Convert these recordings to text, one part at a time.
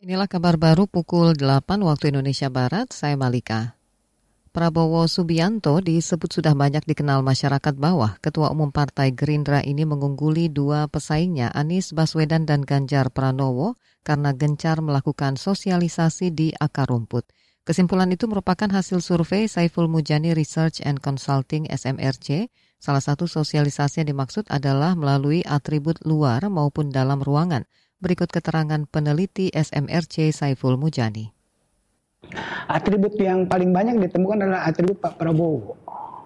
Inilah kabar baru pukul 8 waktu Indonesia Barat, saya Malika. Prabowo Subianto disebut sudah banyak dikenal masyarakat bawah. Ketua Umum Partai Gerindra ini mengungguli dua pesaingnya, Anies Baswedan dan Ganjar Pranowo, karena gencar melakukan sosialisasi di akar rumput. Kesimpulan itu merupakan hasil survei Saiful Mujani Research and Consulting SMRC. Salah satu sosialisasi yang dimaksud adalah melalui atribut luar maupun dalam ruangan – Berikut keterangan peneliti SMRC Saiful Mujani. Atribut yang paling banyak ditemukan adalah atribut Pak Prabowo.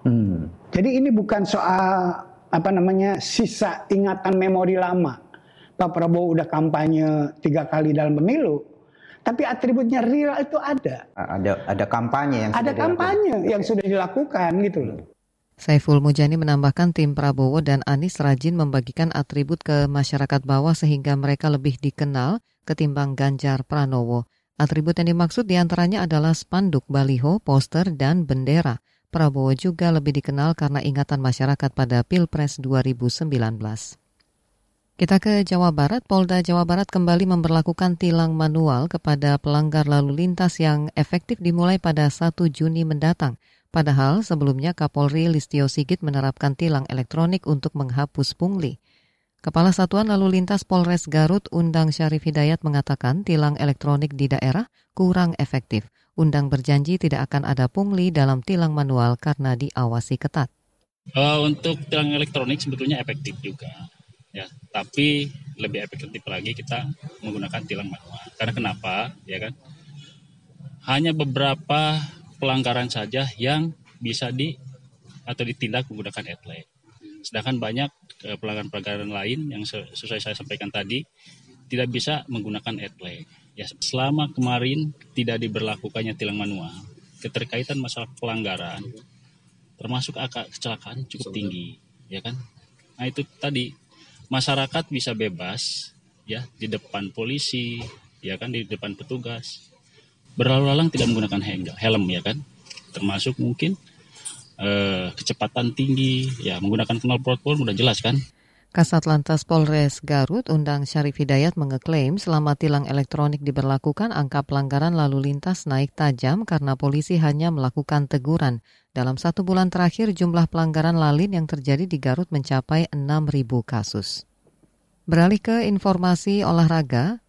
Hmm. Jadi ini bukan soal apa namanya sisa ingatan memori lama. Pak Prabowo udah kampanye tiga kali dalam pemilu, tapi atributnya real itu ada. Ada ada kampanye yang ada kampanye dilakukan. yang sudah dilakukan gitu loh. Saiful Mujani menambahkan tim Prabowo dan Anies rajin membagikan atribut ke masyarakat bawah sehingga mereka lebih dikenal ketimbang Ganjar Pranowo. Atribut yang dimaksud di antaranya adalah spanduk, baliho, poster, dan bendera. Prabowo juga lebih dikenal karena ingatan masyarakat pada Pilpres 2019. Kita ke Jawa Barat, Polda Jawa Barat kembali memperlakukan tilang manual kepada pelanggar lalu lintas yang efektif dimulai pada 1 Juni mendatang. Padahal sebelumnya Kapolri Listio Sigit menerapkan tilang elektronik untuk menghapus pungli. Kepala Satuan Lalu Lintas Polres Garut Undang Syarif Hidayat mengatakan tilang elektronik di daerah kurang efektif. Undang berjanji tidak akan ada pungli dalam tilang manual karena diawasi ketat. Uh, untuk tilang elektronik sebetulnya efektif juga, ya. Tapi lebih efektif lagi kita menggunakan tilang manual. Karena kenapa? Ya kan? Hanya beberapa pelanggaran saja yang bisa di atau ditindak menggunakan etle. Sedangkan banyak eh, pelanggaran-pelanggaran lain yang sesuai saya sampaikan tadi tidak bisa menggunakan etle. Ya, selama kemarin tidak diberlakukannya tilang manual, keterkaitan masalah pelanggaran termasuk angka kecelakaan cukup tinggi, ya kan? Nah, itu tadi masyarakat bisa bebas ya di depan polisi, ya kan di depan petugas berlalu lalang tidak menggunakan helm ya kan termasuk mungkin eh, kecepatan tinggi ya menggunakan knalpot pun udah jelas kan Kasat Lantas Polres Garut Undang Syarif Hidayat mengeklaim selama tilang elektronik diberlakukan angka pelanggaran lalu lintas naik tajam karena polisi hanya melakukan teguran. Dalam satu bulan terakhir jumlah pelanggaran lalin yang terjadi di Garut mencapai 6.000 kasus. Beralih ke informasi olahraga,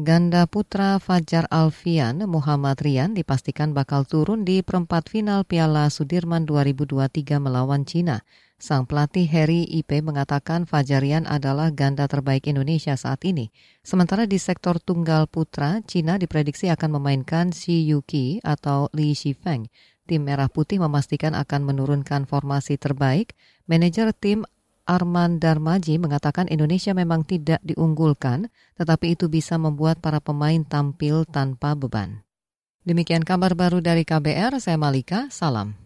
Ganda putra Fajar Alfian Muhammad Rian dipastikan bakal turun di perempat final Piala Sudirman 2023 melawan Cina. Sang pelatih Harry IP mengatakan Fajarian adalah ganda terbaik Indonesia saat ini. Sementara di sektor tunggal putra, Cina diprediksi akan memainkan Xi Yuki atau Li Shifeng. Tim Merah Putih memastikan akan menurunkan formasi terbaik. Manajer tim Arman Darmaji mengatakan Indonesia memang tidak diunggulkan, tetapi itu bisa membuat para pemain tampil tanpa beban. Demikian kabar baru dari KBR, saya Malika, salam.